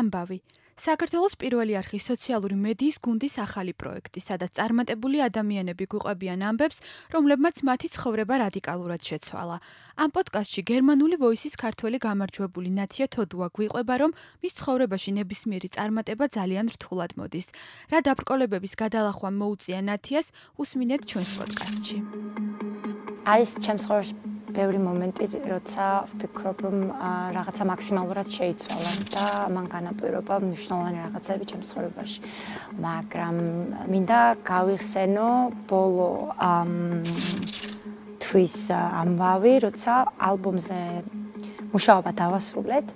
ამბავი საქართველოს პირველი არხი სოციალური მედიის გუნდის ახალი პროექტი, სადაც წარმატებული ადამიანები გვიყვებიან ამბებს, რომლებმაც მათი ცხოვრება რადიკალურად შეცვალა. ამ პოდკასტში გერმანული ვოისის ქართველი გამარჯვებული ნათია თოდუა გვიყვება, რომ მის ცხოვრებაში ნებისმიერი წარმატება ძალიან რთულად მოდის. რა დაბრკოლებების გადალახვა მოუწია ნათიას, უსმინეთ ჩვენს პოდკასტში. არის ჩემს ცხოვრებაში ბევრი მომენტი, როცა ვფიქრობ, რომ რაღაცა მაქსიმალურად შეიცვალა და მან განაპირობა მნიშვნელოვანი რაღაცები ჩემს ცხოვრებაში. მაგრამ მინდა გავიხსენო ბოლო თვის ამბავი, როცა ალბომზე მუშაობა დავასრულეთ.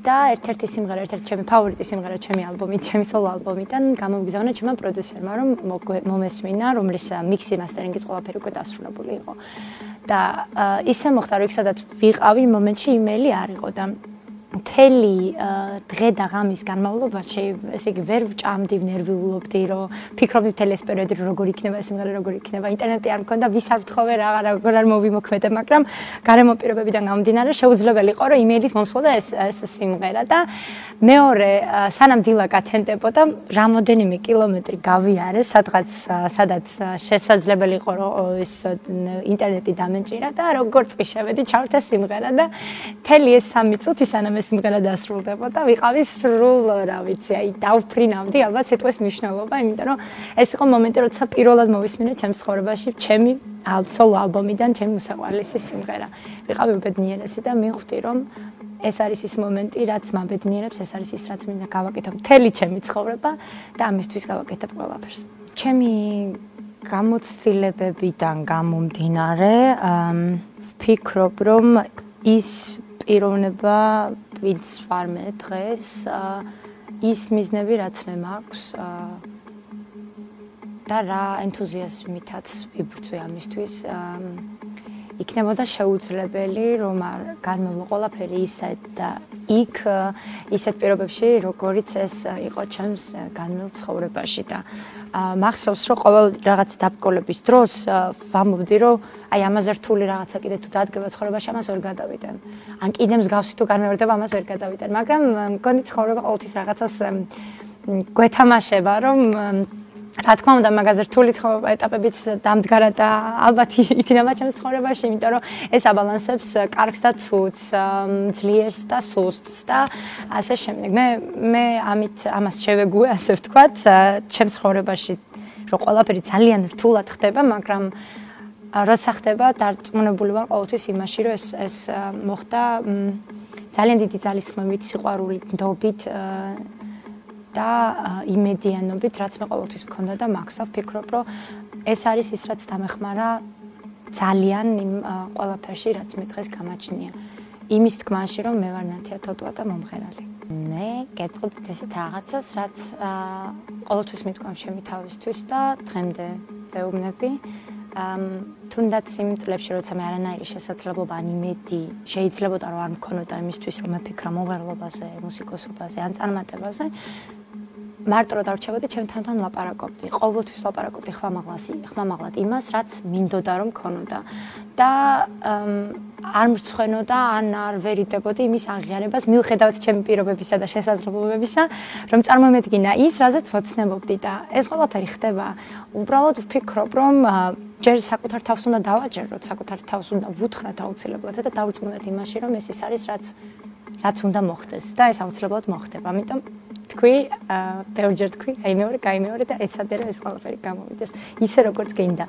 და ერთ-ერთი სიმღერა, ერთ-ერთი ჩემი ფავორიტი სიმღერა ჩემი ალბომით, ჩემი სოლო ალბომიდან გამომგზავნა ჩემმა პროდიუსერმა, რომ მომესმინა, რომლის მიქსი მასტერინგის ყველაფერი უკვე დასრულებული იყო. და ისე მოხდა რომ იქ სადაც ვიყავი მომენტში იმეილი არ იყო და მთელი დღე და ღამის განმავლობაში ესე იგი ვერ ვჭამდი ნერვიულობდი რომ ფიქრობდი მთელი ეს პერიოდი როგორ იქნება ეს სიმღერა როგორ იქნება. ინტერნეტი არ მქონდა ვის არ ვთხოვე რა როგორ არ მოვიმოქმედე მაგრამ გარემო პირობებიდან გამომდინარე შეუძლებელი იყო რომ იმეილით მომსვლოდა ეს ეს სიმღერა და მეორე სანამ დილა გათენდებოდა რამოდენიმე კილომეტრი გავიარე სადღაც სადაც შესაძლებელი იყო რომ ეს ინტერნეტი დამენჭირა და როგორ წიშევედი ჩავრთე სიმღერა და მთელი ეს სამი წუთი სანამ ეს სიმღერა დასრულდებოდა, ვიყავი სრულ, რა ვიცი, აი დავფრინავდი ალბათ სიტყვის მნიშვნელობა, იმიტომ რომ ეს იყო მომენტი, როცა პირველად მოვისმინე ჩემს ცხოვრებაში ჩემი სოლო ალბომიდან ჩემი მოსაყვარლესი სიმღერა. ვიყავი ბედნიერესი და მივხვდი, რომ ეს არის ის მომენტი, რაც მაბედნიერებს, ეს არის ის, რაც მინდა გავაკეთო მთელი ჩემი ცხოვრება და ამისთვის გავაკეთებ ყველაფერს. ჩემი გამოცდილებებიდან გამომდინარე, ვფიქრობ, რომ ის პიროვნება ვინც ვარ მე დღეს ის მიზნები რაც მე მაქვს და რა ენთუზიაზმითაც ვიბრძვი ამისთვის იქნებოდა შეუძლებელი რომ არ განმევლო ყველაფერი ისეთ და იქ ისეთ პირობებში როგორიც ეს იყო ჩემს განმელ ცხოვრებაში და მახსოვს რომ ყოველ რაღაც დაბკოლების დროს ვამბობდი რომ აი ამაზე რთული რაღაცა კიდე თუ დადგება ცხოვრებაში ამას ვერ გადავიდან ან კიდე მსგავსი თუ განმეორდება ამას ვერ გადავიდან მაგრამ მგონი ცხოვრება ყოველთვის რაღაცას გვეთამაშება რომ რა თქმა უნდა მაგაზე რთული ცხოვრება ეტაპებიც დამდგარა და ალბათ იქნება ჩემს ცხოვრებაში, იმიტომ რომ ეს აბალანსებს კარგს და ცუდს, ძლიერს და სუსტს და ასე შემდეგ. მე მე ამით ამას შევეგუე, ასე ვთქვათ, ჩემს ცხოვრებაში, რომ ყველაფერი ძალიან რთულად ხდება, მაგრამ როცა ხდება, დარწმუნებული ვარ ყოველთვის იმაში, რომ ეს ეს მოხდა ძალიან დიდი ძალისხმევით, სიყვარულით, ნდობით და იმედიანობით, რაც მე ყოველთვის მქონდა და მაქვს, ვფიქრობ, რომ ეს არის ის, რაც დამეხმარა ძალიან იმ ყველაფერში, რაც მე დღეს გამაჩნია. იმის თქმაში, რომ მე ვარ ნათია თოტვა და მომღერალი. მე გეტყვით ესეთ რაღაცას, რაც ყოველთვის მithქვამ ჩემი თავისთვის და დღემდე ვეუბნები. ამ თუნდაც იმ წლებში, როცა მე არანაირი შესაძლებლობა ან იმედი შეიძლებოდა რომ არ მქონოდა იმისთვის, რომ მეფიქრა მომღერლობაზე, მუსიკოსობაზე, ან წარმატებაზე, მარტო რომ დავრჩებოდი ჩემთან ლაპარაკობდი. ყოველთვის ლაპარაკობდი ხმამაღლასი, ხმამაღლად იმას, რაც მინდოდა რომ ქონოდა. და არ მრცხვენოდა, ან არ ვერიდებოდი იმის აღიარებას, მიუხედავად ჩემი პირობებისა და შესაძლებლობებისა, რომ წარმომედგინა ის, რაზეც ვოცნებობდი და ეს ყველაფერი ხდება. უბრალოდ ვფიქრობ, რომ ჯერ საკუთარ თავს უნდა დავაჯეროთ, საკუთარ თავს უნდა ვუთხრათ აუცილებლად და დავწმუნდეთ იმაში, რომ ეს ის არის, რაც რაც უნდა მოხდეს და ეს აუცილებლად მოხდება. ამიტომ თქვი, ბევრჯერ თქვი, აი მეორე, კაი მეორე და ეცადე რომ ეს ყველაფერი გამოვიდეს ისე როგორც გინდა.